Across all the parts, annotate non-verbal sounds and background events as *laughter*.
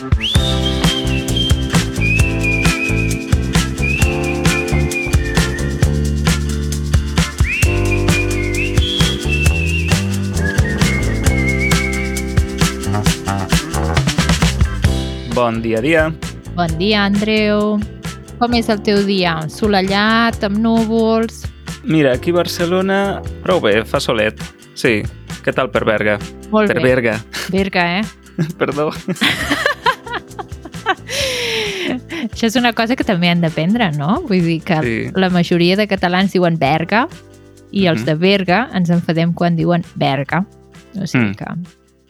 Bon dia dia. Bon dia, Andreu. Com és el teu dia? Solellat, amb núvols? Mira, aquí a Barcelona, prou bé, fa solet. Sí. Què tal per Berga? Molt per bé. Berga. Berga, eh? *laughs* Perdó. *laughs* Això és una cosa que també han d'aprendre, no? Vull dir que Sí. la majoria de catalans diuen Berga i els Mhm. de Berga ens enfadem quan diuen Berga. O sigui Mm. que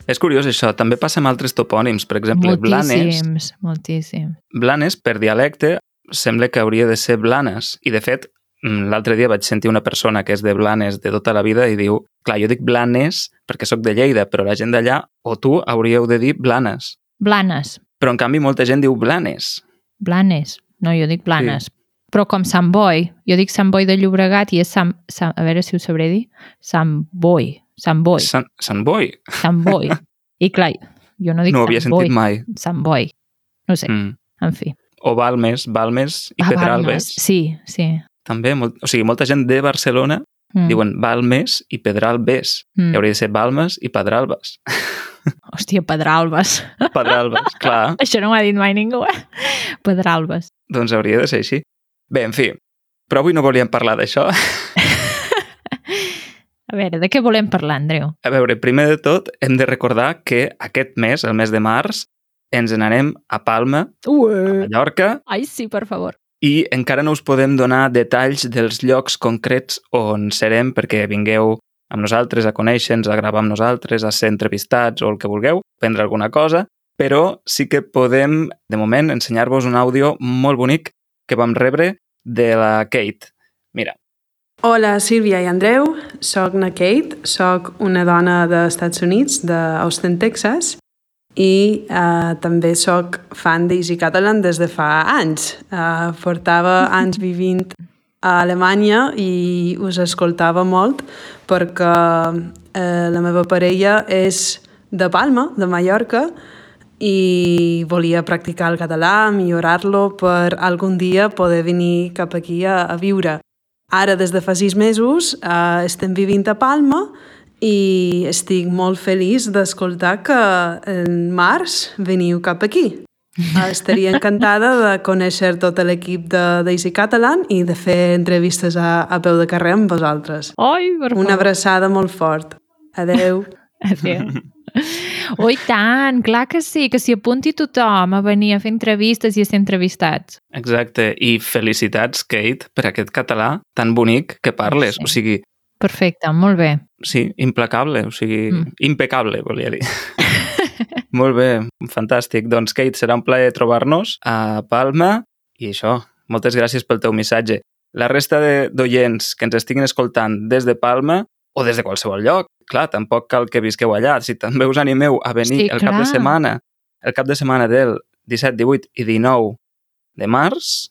És curiós això, també passa amb altres topònims. Per exemple, Blanes, moltíssims, moltíssims. Blanes, per dialecte, sembla que hauria de ser Blanes. I, de fet, mm, l'altre dia vaig sentir una persona que és de Blanes de tota la vida i diu, clar, jo dic Blanes perquè sóc de Lleida, però la gent d'allà, o tu, hauríeu de dir Blanes. Blanes, Però, en canvi, molta gent diu Blanes. Blanes. No, jo dic Blanes. Però com Sant Boi, jo dic Sant Boi de Llobregat i és Sant... Sant a veure si ho sabré dir. Sant Boi. Sant Boi. Sant, Sant Boi. Sant Boi. I clar, jo no dic No ho Sant havia Boi. sentit mai. Sant Boi. No sé, Mm. en fi. O Balmes, Balmes i Ah, Pedralbes. Balmes. Sí, sí. També, molt, o sigui, molta gent de Barcelona Mm. diuen Balmes i Pedralbes. Mm. I hauria de ser Balmes i Pedralbes. *laughs* *laughs* Hòstia, Pedralbes. *laughs* Pedralbes, clar. *laughs* Això no m'ha dit mai ningú, eh? Pedralbes. Doncs hauria de ser així. Bé, en fi, però avui no volíem parlar d'això. A veure, de què volem parlar, Andreu? A veure, primer de tot, hem de recordar que aquest mes, el mes de març, ens n'anem a Palma, a Ué. Mallorca, Ai, sí, per favor. i encara no us podem donar detalls dels llocs concrets on serem perquè vingueu amb nosaltres a conèixer-nos, a gravar amb nosaltres, a ser entrevistats o el que vulgueu, prendre alguna cosa, però sí que podem, de moment, ensenyar-vos un àudio molt bonic que vam rebre de la Kate. Mira, Hola, Sílvia i Andreu. Soc na Kate, soc una dona dels Estats Units, d'Austin, Texas, i eh, també sóc fan d'Easy Catalan des de fa anys. Eh, portava *laughs* anys vivint a Alemanya i us escoltava molt perquè eh, la meva parella és de Palma, de Mallorca, i volia practicar el català, millorar-lo per algun dia poder venir cap aquí a, a viure. Ara, des de fa sis mesos, eh, estem vivint a Palma i estic molt feliç d'escoltar que en març veniu cap aquí. Eh, Estaria encantada de conèixer tot l'equip de Daisy Catalan i de fer entrevistes a, a peu de carrer amb vosaltres. Ai, per favor. Una abraçada molt fort. Adeu. *laughs* Adéu. Oi, tant, clar que sí, que s'hi apunti tothom a venir a fer entrevistes i a ser entrevistats. exacte, i felicitats, Kate, per aquest català tan bonic que parles. Sí. O sigui, Perfecte, molt bé. sí, implacable, o sigui, Mm. impecable, volia dir. *laughs* Molt bé, fantàstic. Doncs, Kate, serà un plaer trobar-nos a Palma i això, moltes gràcies pel teu missatge. La resta de- d'oients que ens estiguin escoltant des de Palma o des de qualsevol lloc, clar, tampoc cal que visqueu allà. Si també us animeu a venir Sí, el cap de setmana, el cap de setmana del 17, 18 i 19 de març,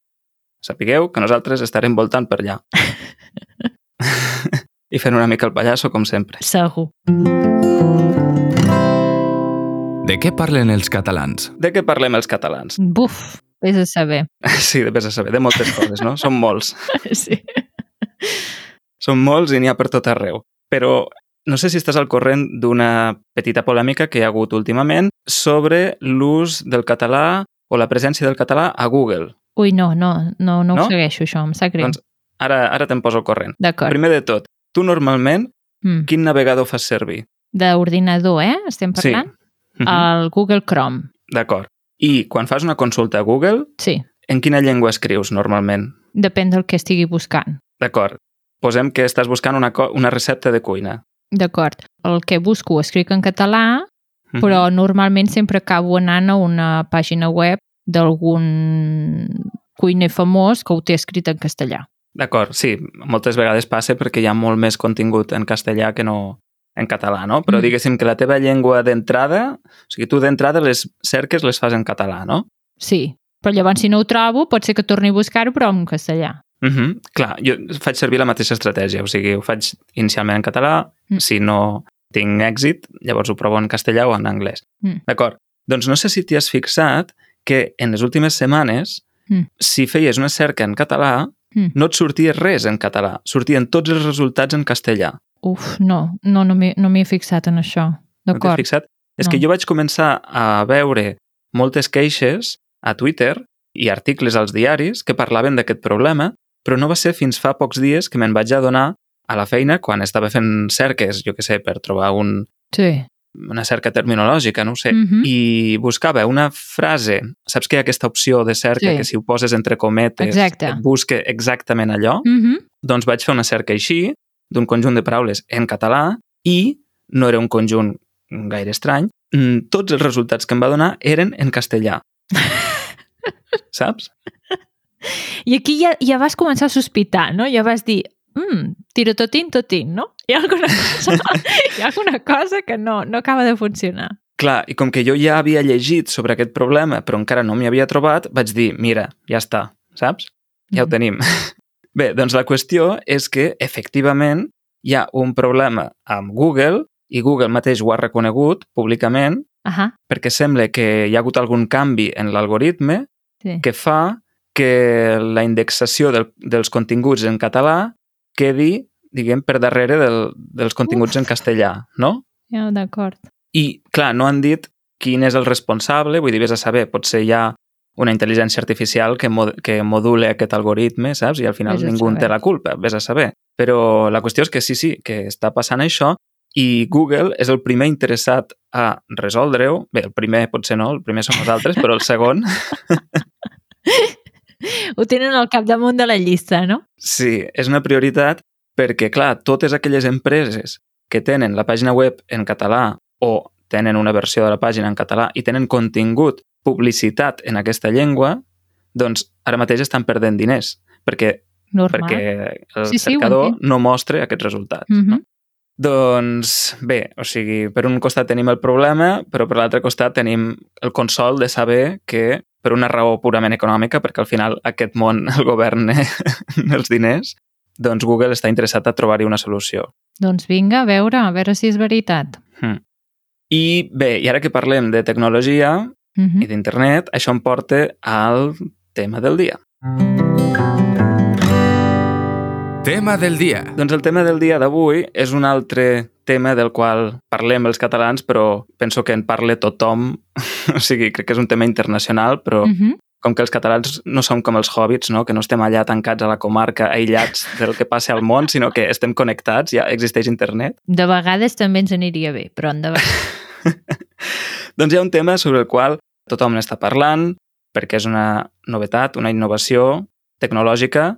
sapigueu que nosaltres estarem voltant per allà. *laughs* *laughs* I fent una mica el pallasso, com sempre. Segur. De què parlen els catalans? De què parlem els catalans? Buf, vés a saber. *laughs* Sí, de a saber, de moltes coses, no? Som molts. *laughs* Sí. Som molts i n'hi ha per tot arreu. Però no sé si estàs al corrent d'una petita polèmica que hi ha hagut últimament sobre l'ús del català o la presència del català a Google. Ui, no, no, no, no, No? ho segueixo, això, em sap greu. Doncs ara, ara te'n poso al corrent. D'acord. Primer de tot, tu normalment Mm. quin navegador fas servir? D'ordinador, eh? Estem Sí. Parlant? Mhm. El Google Chrome. D'acord. I quan fas una consulta a Google, Sí, en quina llengua escrius normalment? depèn del que estigui buscant. D'acord. Posem que estàs buscant una, una recepta de cuina. D'acord. El que busco ho escric en català, Mhm. però normalment sempre acabo anant a una pàgina web d'algun cuiner famós que ho té escrit en castellà. D'acord, sí, moltes vegades passa perquè hi ha molt més contingut en castellà que no en català, no? Però Mm. diguéssim que la teva llengua d'entrada, o sigui, tu d'entrada les cerques les fas en català, no? Sí, però llavors si no ho trobo pot ser que torni a buscar-ho però en castellà. Uh -huh. Clar, jo faig servir la mateixa estratègia, o sigui, ho faig inicialment en català, Mm. si no tinc èxit, llavors ho provo en castellà o en anglès. Mm. D'acord. Doncs no sé si t'hi has fixat que en les últimes setmanes, Mm. si feies una cerca en català, Mm. no et sortia res en català, sortien tots els resultats en castellà. Uf, no, no, no m'hi no he fixat en això. No D'acord. fixat? És No. que jo vaig començar a veure moltes queixes a Twitter i articles als diaris que parlaven d'aquest problema, però no va ser fins fa pocs dies que me'n vaig adonar a la feina quan estava fent cerques, jo que sé, per trobar un, Sí. una cerca terminològica, no ho sé, Mhm. i buscava una frase, saps que hi ha aquesta opció de cerca Sí. que si ho poses entre cometes Exacte. et busque exactament allò? Mm -hmm. Doncs vaig fer una cerca així, d'un conjunt de paraules en català, i no era un conjunt gaire estrany, mm, tots els resultats que em va donar eren en castellà. *laughs* Saps? I aquí ja, ja vas començar a sospitar, no? Ja vas dir, mm, tiro totín, totín, no? Hi ha alguna cosa, *laughs* hi ha alguna cosa que no, no acaba de funcionar. Clar, i com que jo ja havia llegit sobre aquest problema, però encara no m'hi havia trobat, vaig dir, mira, ja està, saps? Ja ho Mhm. tenim. *laughs* Bé, doncs la qüestió és que, efectivament, hi ha un problema amb Google, i Google mateix ho ha reconegut públicament, Ahà, perquè sembla que hi ha hagut algun canvi en l'algoritme sí. que fa que la indexació del, dels continguts en català quedi, diguem, per darrere del, dels continguts Uf. en castellà, no? Ja, d'acord. I, clar, no han dit quin és el responsable, vull dir, vés a saber, potser hi ha una intel·ligència artificial que, mo que module aquest algoritme, saps? I al final Vés ningú en té la culpa, vés a saber. Però la qüestió és que sí, sí, que està passant això i Google és el primer interessat a resoldre-ho. Bé, el primer potser no, el primer som nosaltres, però el segon *laughs* Ho tenen al capdamunt de la llista, no? Sí, és una prioritat perquè, clar, totes aquelles empreses que tenen la pàgina web en català o tenen una versió de la pàgina en català i tenen contingut, publicitat en aquesta llengua, doncs ara mateix estan perdent diners perquè, Normal. perquè el Sí, sí, cercador entenc. no mostra aquests resultats. Mhm. no? Doncs bé, o sigui, per un costat tenim el problema, però per l'altre costat tenim el consol de saber que per una raó purament econòmica, perquè al final aquest món *laughs* el governa *laughs* els diners, doncs Google està interessat a trobar-hi una solució. Doncs vinga, a veure, a veure si és veritat. Hmm. I bé, i ara que parlem de tecnologia Mhm. i d'internet, això em porta al tema del dia. Tema del dia. Doncs el tema del dia d'avui és un altre tema del qual parlem els catalans, però penso que en parla tothom. *laughs* o sigui, crec que és un tema internacional, però Mhm. com que els catalans no som com els hobbits, no? que no estem allà tancats a la comarca, aïllats del que passa al món, sinó que estem connectats, ja existeix internet. De vegades també ens aniria bé, però endavant. *laughs* *laughs* Doncs hi ha un tema sobre el qual tothom n'està parlant, perquè és una novetat, una innovació tecnològica,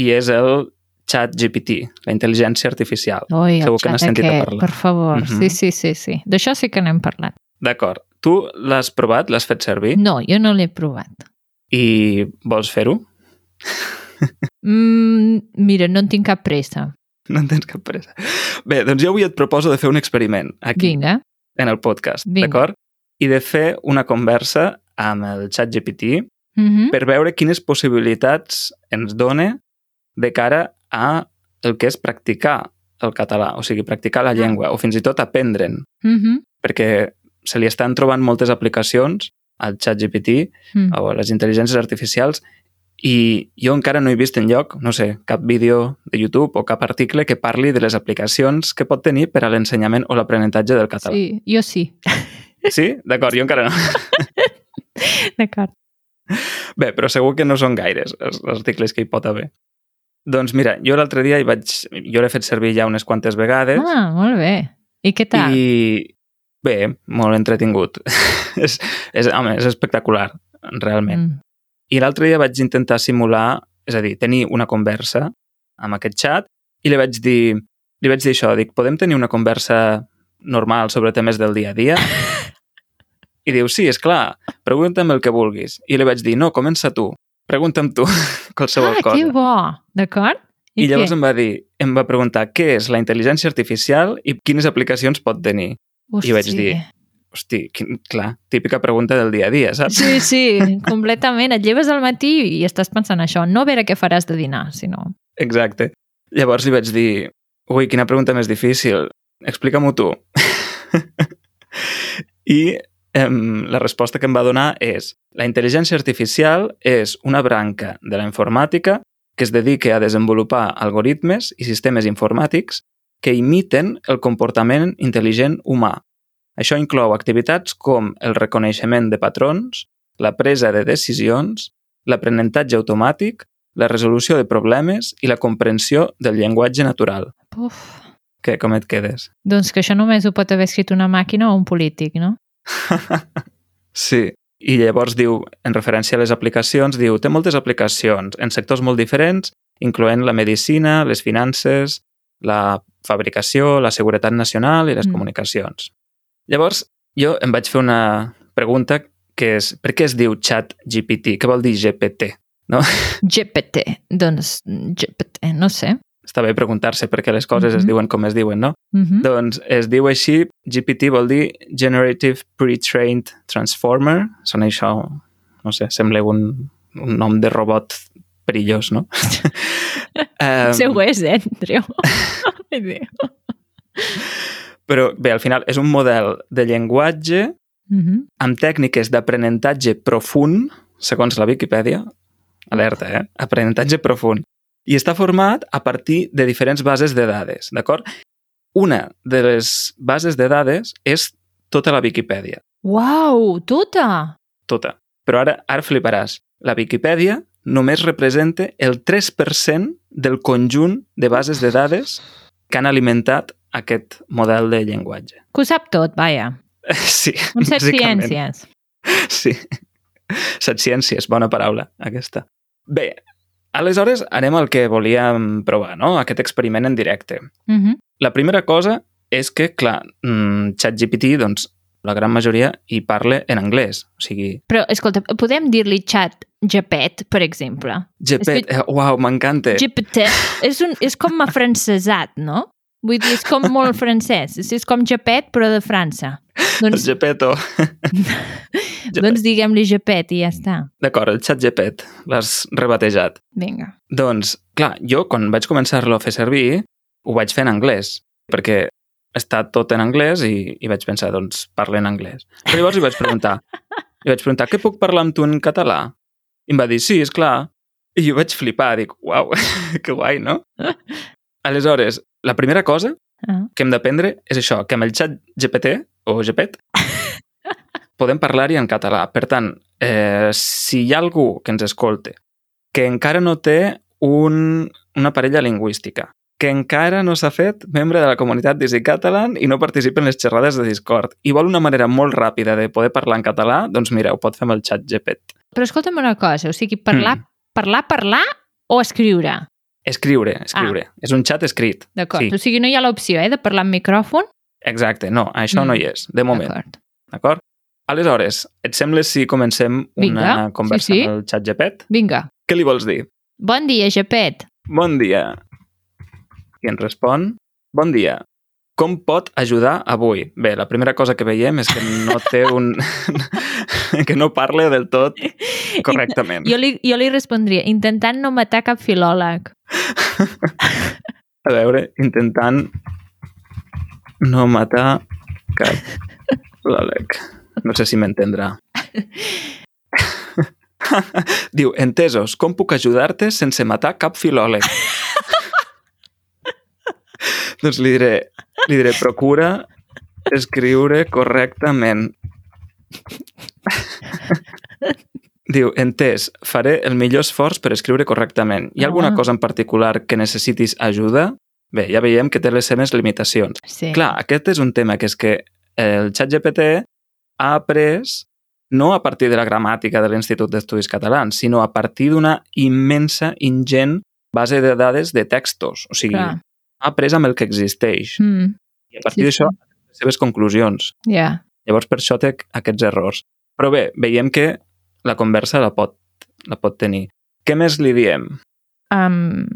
i és el xat GPT, la intel·ligència artificial. Ui, Segur que n'has sentit a parlar. Per favor, Mhm. sí, sí, sí, sí. D'això sí que n'hem parlat. D'acord. Tu l'has provat? L'has fet servir? No, jo no l'he provat. I vols fer-ho? *laughs* Mm, mira, no en tinc cap pressa. No en tens cap pressa. Bé, doncs jo avui et proposo de fer un experiment aquí, Vinga. En el podcast, d'acord? I de fer una conversa amb el xat GPT Mm per veure quines possibilitats ens dona de cara a el que és practicar el català, o sigui, practicar la llengua, o fins i tot aprendre'n, -hmm. perquè se li estan trobant moltes aplicacions al xat GPT mm. o a les intel·ligències artificials i jo encara no he vist en lloc, no sé, cap vídeo de YouTube o cap article que parli de les aplicacions que pot tenir per a l'ensenyament o l'aprenentatge del català. Sí, jo sí. Sí? D'acord, jo encara no. *laughs* D'acord. Bé, però segur que no són gaires els articles que hi pot haver. Doncs mira, jo l'altre dia hi vaig... Jo l'he fet servir ja unes quantes vegades Ah, molt bé. I què tal? i bé, molt entretingut. *laughs* és, és, home, és espectacular, realment. Mm. I l'altre dia vaig intentar simular, és a dir, tenir una conversa amb aquest xat i li vaig dir, li vaig dir això, dic, podem tenir una conversa normal sobre temes del dia a dia? *laughs* I diu, sí, és clar, pregunta'm el que vulguis. I li vaig dir, no, comença tu, pregunta'm tu *laughs* qualsevol ah, cosa. que bo. D'acord? I, llavors què? em va dir, em va preguntar què és la intel·ligència artificial i quines aplicacions pot tenir. Hosti. i vaig dir, Hosti, quin, clar, típica pregunta del dia a dia, saps? Sí, sí, completament. Et lleves al matí i estàs pensant això. No a veure què faràs de dinar, sinó... Exacte. Llavors li vaig dir, ui, quina pregunta més difícil, explica-m'ho tu. *laughs* I em, la resposta que em va donar és la intel·ligència artificial és una branca de la informàtica que es dedica a desenvolupar algoritmes i sistemes informàtics que imiten el comportament intel·ligent humà. Això inclou activitats com el reconeixement de patrons, la presa de decisions, l'aprenentatge automàtic, la resolució de problemes i la comprensió del llenguatge natural. Uf. Què, com et quedes? Doncs que això només ho pot haver escrit una màquina o un polític, no? *laughs* Sí. I llavors diu, en referència a les aplicacions, diu, té moltes aplicacions en sectors molt diferents, incloent la medicina, les finances, la fabricació, la seguretat nacional i les Mm. comunicacions. Llavors, jo em vaig fer una pregunta que és, per què es diu chat GPT? Què vol dir GPT? No? *laughs* GPT. Doncs GPT, no sé. Està bé preguntar-se per què les coses mm -hmm. es Mhm. diuen com es diuen, no? Uh -huh. Doncs es diu així, GPT vol dir Generative Pre-Trained Transformer. Sona això, no sé, sembla un, un nom de robot perillós, no? *laughs* *laughs* um, Sí ho és, eh, Andreu? Però bé, al final és un model de llenguatge Uh -huh. amb tècniques d'aprenentatge profund, segons la Viquipèdia. Alerta, eh? Aprenentatge profund. I està format a partir de diferents bases de dades, d'acord? Una de les bases de dades és tota la Viquipèdia. Uau, tota! tota. Però ara, ara fliparàs. La Viquipèdia només representa el 3% del conjunt de bases de dades que han alimentat aquest model de llenguatge. Que ho sap tot, vaja. *laughs* Sí, Un set ciències. Sí. Set ciències, bona paraula, aquesta. Bé, aleshores anem al que volíem provar, no? Aquest experiment en directe. Uh -huh. La primera cosa és que, clar, mm, ChatGPT, doncs, la gran majoria hi parla en anglès. O sigui, Però, escolta, podem dir-li xat Japet, per exemple? GPT, que- eh, uau, m'encanta. GPT és, un, és com afrancesat, no? Vull dir, és com molt *laughs* francès. És, com Japet, però de França. El Doncs, Gepetto. *laughs* doncs diguem-li Japet i ja està. D'acord, el xat Gepet, l'has rebatejat. Vinga. Doncs, clar, jo quan vaig començar-lo a fer servir, ho vaig fer en anglès, perquè està tot en anglès i, i vaig pensar, doncs, parla en anglès. Però llavors li vaig preguntar, li vaig preguntar, què puc parlar amb tu en català? I em va dir, sí, és clar. I jo vaig flipar, dic, uau, *laughs* que guai, no? Aleshores, la primera cosa Ah. que hem d'aprendre és això, que amb el xat GPT o GPT *laughs* podem parlar-hi en català. Per tant, eh, si hi ha algú que ens escolte que encara no té un, una parella lingüística, que encara no s'ha fet membre de la comunitat d'Easy Catalan i no participa en les xerrades de Discord i vol una manera molt ràpida de poder parlar en català, doncs mira, ho pot fer amb el xat GPT. Però escolta'm una cosa, o sigui, parlar, Mm. parlar, parlar o escriure? Escriure, escriure. Ah. És un xat escrit. D'acord. Sí. O sigui, no hi ha l'opció, eh, de parlar amb micròfon? Exacte, no, això Mm. no hi és, de moment. D'acord. D'acord? Aleshores, et sembla si comencem Vinga, una conversa sí, sí. amb el xat GPT? Vinga. Què li vols dir? Bon dia, Japet. Bon dia. I ens respon, bon dia. Com pot ajudar avui? Bé, la primera cosa que veiem és que no té un... *laughs* que no parla del tot correctament. Jo li, jo li respondria, intentant no matar cap filòleg. A veure, intentant no matar cap l'Alec. No sé si m'entendrà. *laughs* Diu, entesos, com puc ajudar-te sense matar cap filòleg? *laughs* *laughs* doncs li diré, li diré, procura escriure correctament. *laughs* Diu, entès, faré el millor esforç per escriure correctament. Hi ha alguna Ah. cosa en particular que necessitis ajuda? Bé, ja veiem que té les seves limitacions. Sí. Clar, aquest és un tema que és que el xat GPT ha après no a partir de la gramàtica de l'Institut d'Estudis Catalans, sinó a partir d'una immensa, ingent base de dades de textos. O sigui, Clar. Ha après amb el que existeix. Mm, I a partir Sí, d'això, sí. les seves conclusions. ja. Llavors, per això té aquests errors. Però bé, veiem que la conversa la pot, la pot tenir. Què més li diem? Um,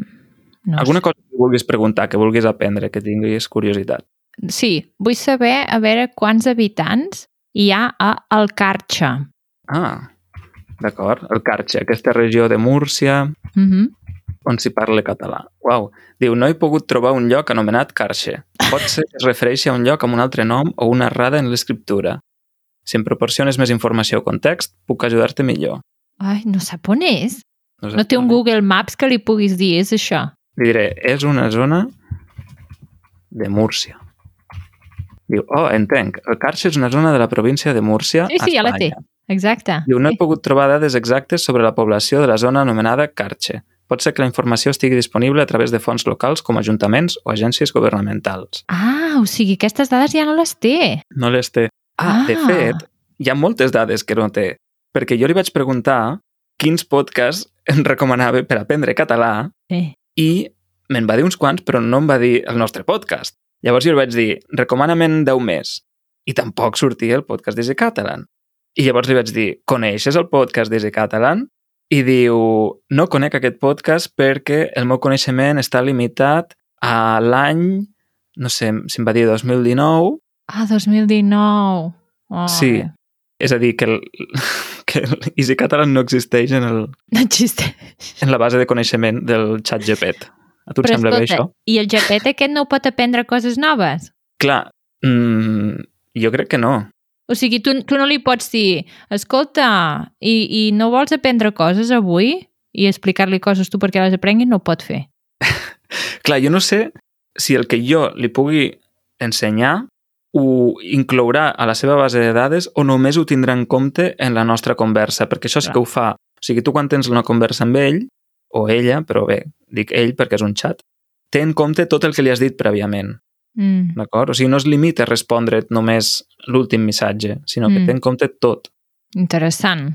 no Alguna cosa que vulguis preguntar, que vulguis aprendre, que tinguis curiositat. sé. Sí, vull saber a veure quants habitants hi ha a Alcarxa. Ah, d'acord. El Carxe, aquesta regió de Múrcia, Uh -huh. On s'hi parla català. Uau. Diu, no he pogut trobar un lloc anomenat Carxe. Pot ser que es refereixi a un lloc amb un altre nom o una errada en l'escriptura. Si em proporciones més informació o context, puc ajudar-te millor. Ai, no sap on és. sé No té un. Google Maps que li puguis dir, és això. Li diré, és una zona de Múrcia. Diu, oh, entenc, el Carxe és una zona de la província de Múrcia, Sí, sí, a ja la té. Espanya. Exacte. Diu, no he Sí. pogut trobar dades exactes sobre la població de la zona anomenada Carxe. Pot ser que la informació estigui disponible a través de fons locals com ajuntaments o agències governamentals. Ah, o sigui, aquestes dades ja no les té. No les té. Ah, de Ah. fet, hi ha moltes dades que no té. Perquè jo li vaig preguntar quins podcasts em recomanava per aprendre català Sí. i me'n va dir uns quants, però no em va dir el nostre podcast. Llavors jo li vaig dir, recomana-me'n 10 més. I tampoc sortia el podcast d'Easy Catalan. I llavors li vaig dir, coneixes el podcast d'Easy Catalan? I diu, no conec aquest podcast perquè el meu coneixement està limitat a l'any, no sé, si em va dir 2019, Ah, 2019. Oh, Sí. és a dir, que el, *laughs* que el Easy Catalan no existeix en, el, *laughs* No existeix. en la base de coneixement del xat GPT. A tu et Però sembla bé escolta, això? i el GPT aquest no pot aprendre coses noves? Clar, mm, jo crec que no. O sigui, tu, tu no li pots dir, escolta, i, i no vols aprendre coses avui? I explicar-li coses tu perquè les aprengui no ho pot fer. *laughs* Clar, jo no sé si el que jo li pugui ensenyar ho inclourà a la seva base de dades o només ho tindrà en compte en la nostra conversa, perquè això sí que ho fa. O sigui, tu quan tens una conversa amb ell, o ella, però bé, dic ell perquè és un xat, té en compte tot el que li has dit prèviament, Mm. d'acord? O sigui, no es limita a respondre't només l'últim missatge, sinó que Mm. té en compte tot. Interessant.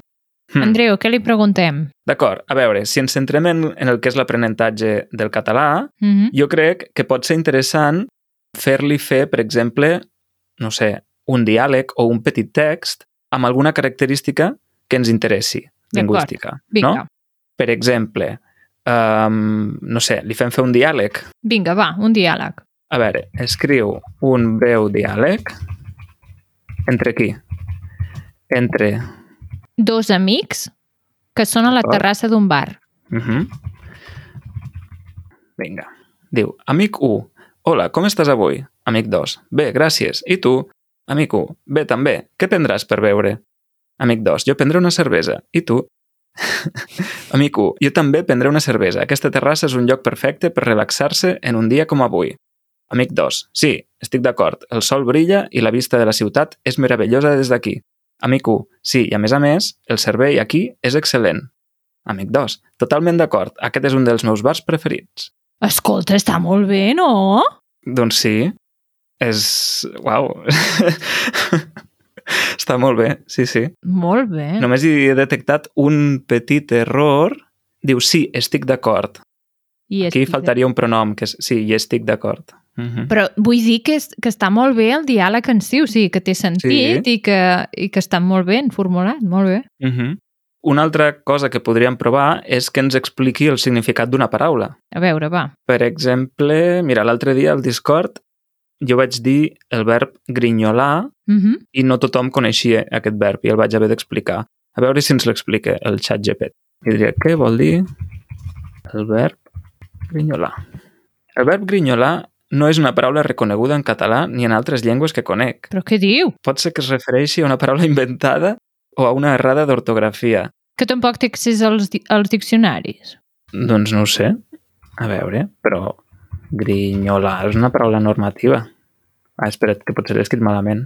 Hmm. Andreu, què li preguntem? D'acord, a veure, si ens centrem en, en el que és l'aprenentatge del català, Mm -hmm. jo crec que pot ser interessant fer-li fer, per exemple, no sé, un diàleg o un petit text amb alguna característica que ens interessi, lingüística. Vinga, No? Per exemple, um, no sé, li fem fer un diàleg. vinga, va, un diàleg. A veure, escriu un breu diàleg entre qui? Entre... Dos amics que són a la terrassa d'un bar. Uh -huh. Vinga. Diu, amic 1, hola, com estàs avui? Amic 2, bé, gràcies. I tu? Amic 1, bé, també. Què prendràs per beure? Amic 2, jo prendré una cervesa. I tu? *laughs* Amic 1, jo també prendré una cervesa. Aquesta terrassa és un lloc perfecte per relaxar-se en un dia com avui. Amic 2, sí, estic d'acord. El sol brilla i la vista de la ciutat és meravellosa des d'aquí. Amic 1, sí, i a més a més, el servei aquí és excel·lent. Amic 2, totalment d'acord. Aquest és un dels meus bars preferits. Escolta, està molt bé, no? Doncs sí, és... Uau! *laughs* Està molt bé, sí, sí. Molt bé. Només hi he detectat un petit error. Diu, sí, estic d'acord. Aquí faltaria un pronom, que és sí, hi estic d'acord. -huh. Però vull dir que, és, que està molt bé el diàleg en si, o sigui, que té sentit i, que, i que està molt ben formulat, molt bé. Uh -huh. Una altra cosa que podríem provar és que ens expliqui el significat d'una paraula. A veure, va. Per exemple, mira, l'altre dia al Discord jo vaig dir el verb grinyolar Uh -huh. i no tothom coneixia aquest verb i el vaig haver d'explicar. A veure si ens l'explica el xat GPT. I diria, què vol dir el verb grinyolar? El verb grinyolar no és una paraula reconeguda en català ni en altres llengües que conec. Però què diu? Pot ser que es refereixi a una paraula inventada o a una errada d'ortografia. Que tampoc té accés als, di- als diccionaris. Doncs no ho sé. A veure, però grinyolar és una paraula normativa. Ah, espera't, que potser l'he escrit malament.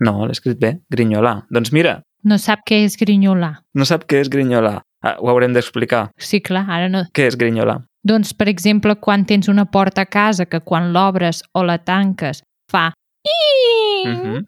No, l'he escrit bé. Grinyolar. Doncs mira, No sap què és grinyolar. no sap què és grinyolar. Ah, ho haurem d'explicar. Sí, clar, ara no. Què és grinyolar? Doncs, per exemple, quan tens una porta a casa que quan l'obres o la tanques fa... Uh -huh.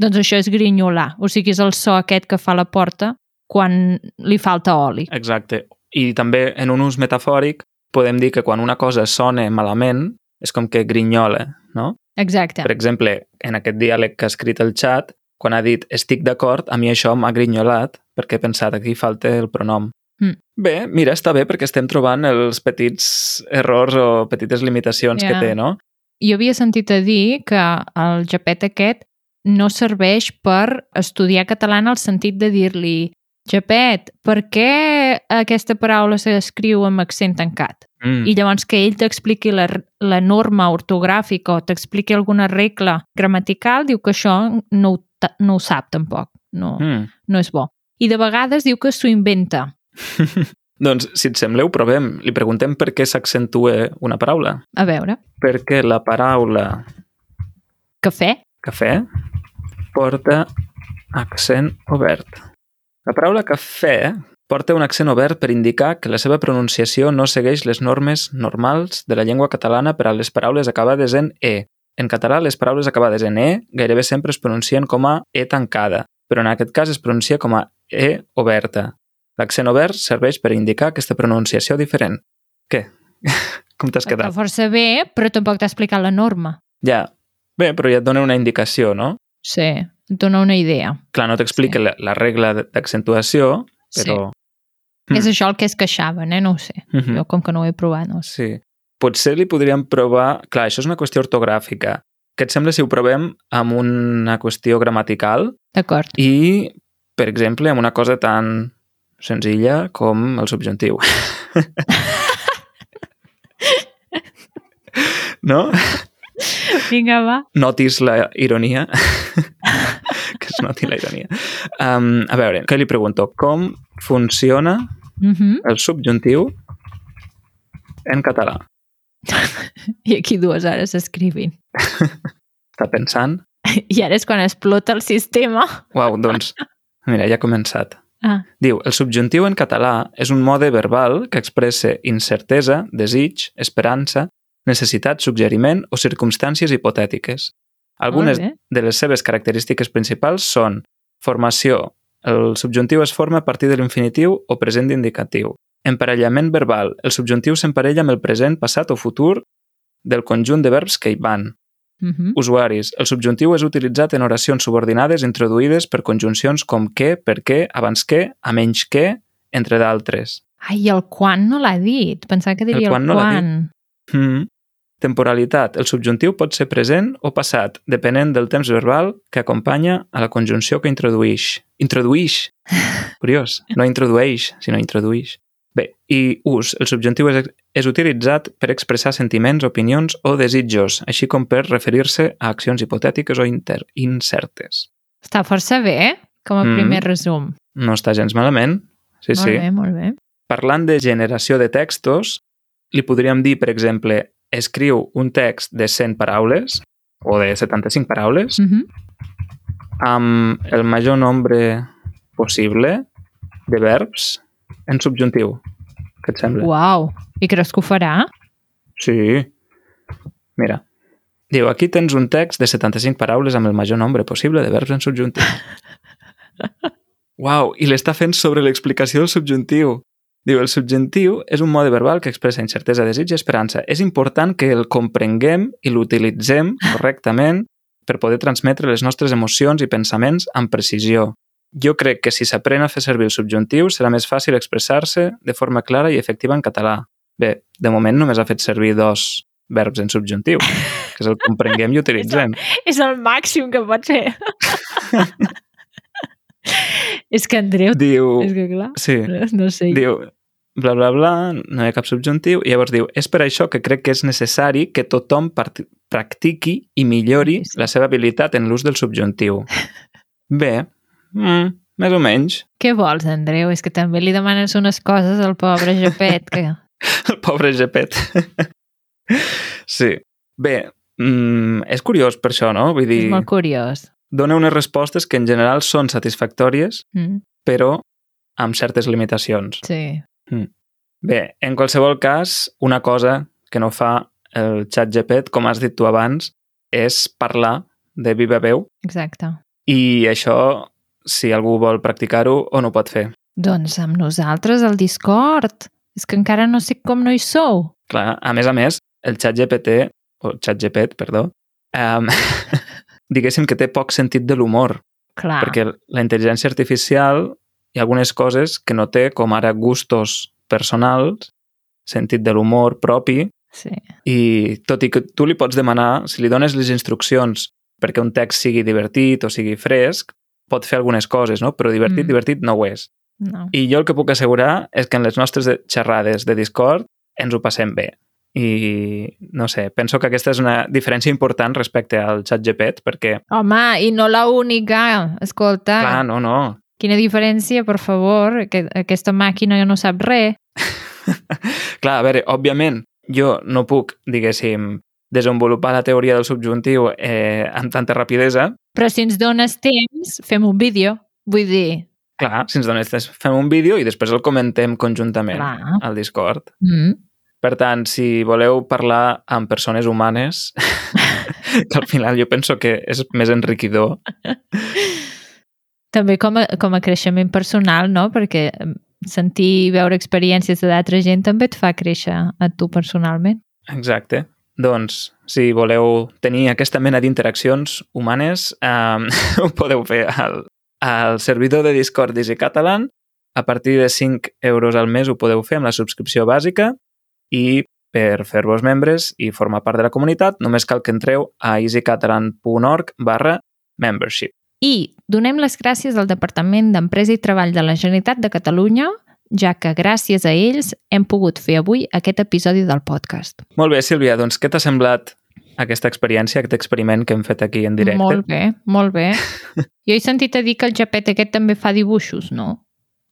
Doncs això és grinyolar. O sigui, és el so aquest que fa la porta quan li falta oli. Exacte. I també, en un ús metafòric, podem dir que quan una cosa sona malament, és com que grinyola, no? Exacte. Per exemple, en aquest diàleg que ha escrit el xat, quan ha dit estic d'acord, a mi això m'ha grinyolat perquè he pensat aquí falta el pronom. Mm. Bé, mira, està bé perquè estem trobant els petits errors o petites limitacions Ja. que té, no? Jo havia sentit a dir que el japet aquest no serveix per estudiar català en el sentit de dir-li Japet, per què aquesta paraula s'escriu amb accent tancat? Mm. I llavors que ell t'expliqui la, la norma ortogràfica o t'expliqui alguna regla gramatical, diu que això no, ho no ho sap tampoc, no, Mm. no és bo. I de vegades diu que s'ho inventa. *laughs* Doncs, si et sembla, ho provem. Li preguntem per què s'accentua una paraula. A veure, Perquè la paraula cafè? cafè porta accent obert. La paraula cafè porta un accent obert per indicar que la seva pronunciació no segueix les normes normals de la llengua catalana per a les paraules acabades en E. En català, les paraules acabades en E gairebé sempre es pronuncien com a E tancada, però en aquest cas es pronuncia com a E oberta. L'accent obert serveix per indicar aquesta pronunciació diferent. Què? *laughs* Com t'has Està quedat? força bé, però tampoc t'ha explicat la norma. Ja. Bé, però ja et dona una indicació, no? Sí, et dona una idea. Clar, no t'explica Sí. la, la regla d'accentuació, però... Sí. Mm. És això el que es queixaven, eh? No ho sé. Mhm. Jo, com que no ho he provat, no sé. Sí. Potser li podríem provar... Clar, això és una qüestió ortogràfica. Què et sembla si ho provem amb una qüestió gramatical D'acord. i, per exemple, amb una cosa tan senzilla com el subjuntiu? no? Vinga, va. Notis la ironia. que es noti la ironia. Um, a veure, què li pregunto? Com funciona Uh -huh. el subjuntiu en català? I aquí dues hores escrivint. Està pensant? I ara és quan explota el sistema. Uau, doncs, mira, ja ha començat. Ah, Diu, el subjuntiu en català és un mode verbal que expressa incertesa, desig, esperança, necessitat, suggeriment o circumstàncies hipotètiques. Algunes de les seves característiques principals són formació. El subjuntiu es forma a partir de l'infinitiu o present indicatiu. Emparellament verbal. El subjuntiu s'emparella amb el present, passat o futur del conjunt de verbs que hi van. Uh -huh. Usuaris. El subjuntiu és utilitzat en oracions subordinades introduïdes per conjuncions com que, per què, abans que, a menys que, entre d'altres. Ai, el quan no l'ha dit. Pensava que diria el, quan no l'ha quan. Mm. Temporalitat. El subjuntiu pot ser present o passat, depenent del temps verbal que acompanya a la conjunció que introduïix. Introduïix! *laughs* Curiós. No introdueix, sinó introduïix. Bé, i ús. El subjuntiu és, és utilitzat per expressar sentiments, opinions o desitjos, així com per referir-se a accions hipotètiques o inter incertes. Està força bé, eh? Com a Mm. primer resum. No està gens malament. Sí, molt sí. bé, molt bé. Parlant de generació de textos, li podríem dir, per exemple, escriu un text de 100 paraules o de 75 paraules Uh -huh. amb el major nombre possible de verbs en subjuntiu. Què et sembla? Uau. I creus que ho farà? Sí. Mira. Diu, aquí tens un text de 75 paraules amb el major nombre possible de verbs en subjuntiu. *laughs* Uau, i l'està fent sobre l'explicació del subjuntiu. Diu, el subjuntiu és un mode verbal que expressa incertesa, desig i esperança. És important que el comprenguem i l'utilitzem correctament per poder transmetre les nostres emocions i pensaments amb precisió. Jo crec que si s'aprèn a fer servir el subjuntiu serà més fàcil expressar-se de forma clara i efectiva en català. Bé, de moment només ha fet servir dos verbs en subjuntiu, que és el comprenguem i *laughs* utilitzem. És el màxim que pot ser. *laughs* és que Andreu... Diu... És que clar, Sí, no sé. diu bla, bla, bla, no hi ha cap subjuntiu, i llavors diu, és per això que crec que és necessari que tothom practiqui i millori Sí, sí. la seva habilitat en l'ús del subjuntiu. *laughs* Bé, mm, més o menys. Què vols, Andreu? És que també li demanes unes coses al pobre Japet, que... *laughs* El pobre Gepet. *laughs* sí. Bé, mm, és curiós per això, no? Vull dir, És molt curiós. dona unes respostes que en general són satisfactòries, Mm, però amb certes limitacions. sí. Bé, en qualsevol cas, una cosa que no fa el xat GPT, com has dit tu abans, és parlar de viva veu Exacte. i això, si algú vol practicar-ho, on ho pot fer? Doncs amb nosaltres, al Discord. És que encara no sé com no hi sou. Clar, a més a més, el xat GPT, o xat GPT, perdó, um, *laughs* diguéssim que té poc sentit de l'humor, Clar. perquè la intel·ligència artificial hi ha algunes coses que no té, com ara gustos personals, sentit de l'humor propi, Sí. i tot i que tu li pots demanar, si li dones les instruccions perquè un text sigui divertit o sigui fresc, pot fer algunes coses, no? Però divertit, Mm. divertit no ho és. No. I jo el que puc assegurar és que en les nostres de- xerrades de Discord ens ho passem bé. I, no sé, penso que aquesta és una diferència important respecte al xat GPT, perquè, Home, i no la única. Escolta, clar, no, no, quina diferència, per favor, que aquesta màquina ja no sap res. *laughs* Clar, a veure, òbviament, jo no puc, diguéssim, desenvolupar la teoria del subjuntiu eh, amb tanta rapidesa. Però si ens dones temps, fem un vídeo. Vull dir... Clar, si ens dones temps, fem un vídeo i després el comentem conjuntament Clar. al Discord. Mm. Per tant, si voleu parlar amb persones humanes, *laughs* que al final jo penso que és més enriquidor. També com a, com a creixement personal, no? Perquè sentir i veure experiències d'altra gent també et fa créixer a tu personalment. Exacte. Doncs, si voleu tenir aquesta mena d'interaccions humanes, eh, *laughs* ho podeu fer al, al servidor de Discord d'Easy Catalan. A partir de 5 euros al mes ho podeu fer amb la subscripció bàsica i per fer-vos membres i formar part de la comunitat només cal que entreu a easycatalan.org barra membership. I donem les gràcies al Departament d'Empresa i Treball de la Generalitat de Catalunya, ja que gràcies a ells hem pogut fer avui aquest episodi del podcast. Molt bé, Sílvia, doncs què t'ha semblat aquesta experiència, aquest experiment que hem fet aquí en directe? Molt bé, molt bé. *laughs* Jo he sentit a dir que el Japet aquest també fa dibuixos, no?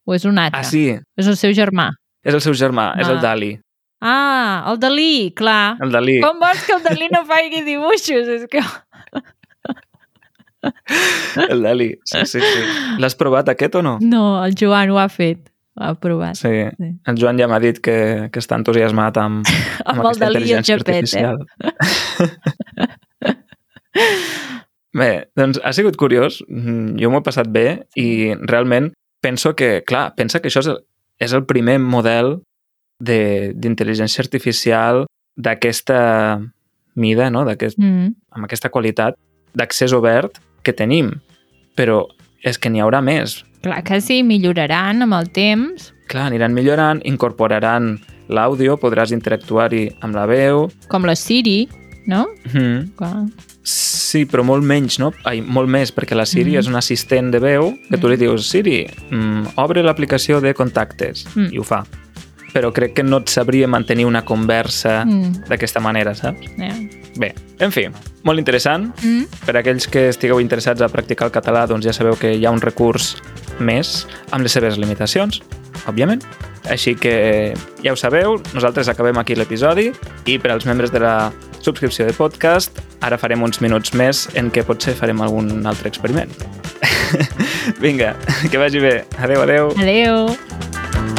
O és un altre? Ah, sí, És el seu germà. és el seu germà, és el Ah. Dali. Ah, el Dalí, clar. El Dalí. Com vols que el Dalí no faci dibuixos? És que... *laughs* El Dali, sí, sí, sí. L'has provat aquest o no? No, el Joan ho ha fet. Ho ha provat. Sí. Sí. El Joan ja m'ha dit que, que està entusiasmat amb, *laughs* amb, Amb el aquesta intel·ligència Japet, eh? artificial. *laughs* Bé, doncs ha sigut curiós, Mm, jo m'ho he passat bé i realment penso que, clar, pensa que això és el, és el primer model de- d'intel·ligència artificial d'aquesta mida, no? D'aquest, Mm. amb aquesta qualitat d'accés obert que tenim. Però és que n'hi haurà més. Clar que sí, milloraran amb el temps, Clar, aniran millorant, incorporaran l'àudio, podràs interactuar-hi amb la veu. com la Siri, no? Mm. Clar. Sí, però molt menys, no? Ai, molt més, perquè la Siri Mm. és un assistent de veu que tu li dius Siri, mm, obre l'aplicació de contactes, Mm. i ho fa. Però crec que no et sabria mantenir una conversa Mm. d'aquesta manera, saps? Yeah. Bé, en fi, molt interessant. Mm. Per a aquells que estigueu interessats a practicar el català, doncs ja sabeu que hi ha un recurs més amb les seves limitacions, òbviament. Així que ja ho sabeu, nosaltres acabem aquí l'episodi i per als membres de la subscripció de podcast ara farem uns minuts més en què potser farem algun altre experiment. *laughs* Vinga, que vagi bé. Adeu, adeu. Adeu.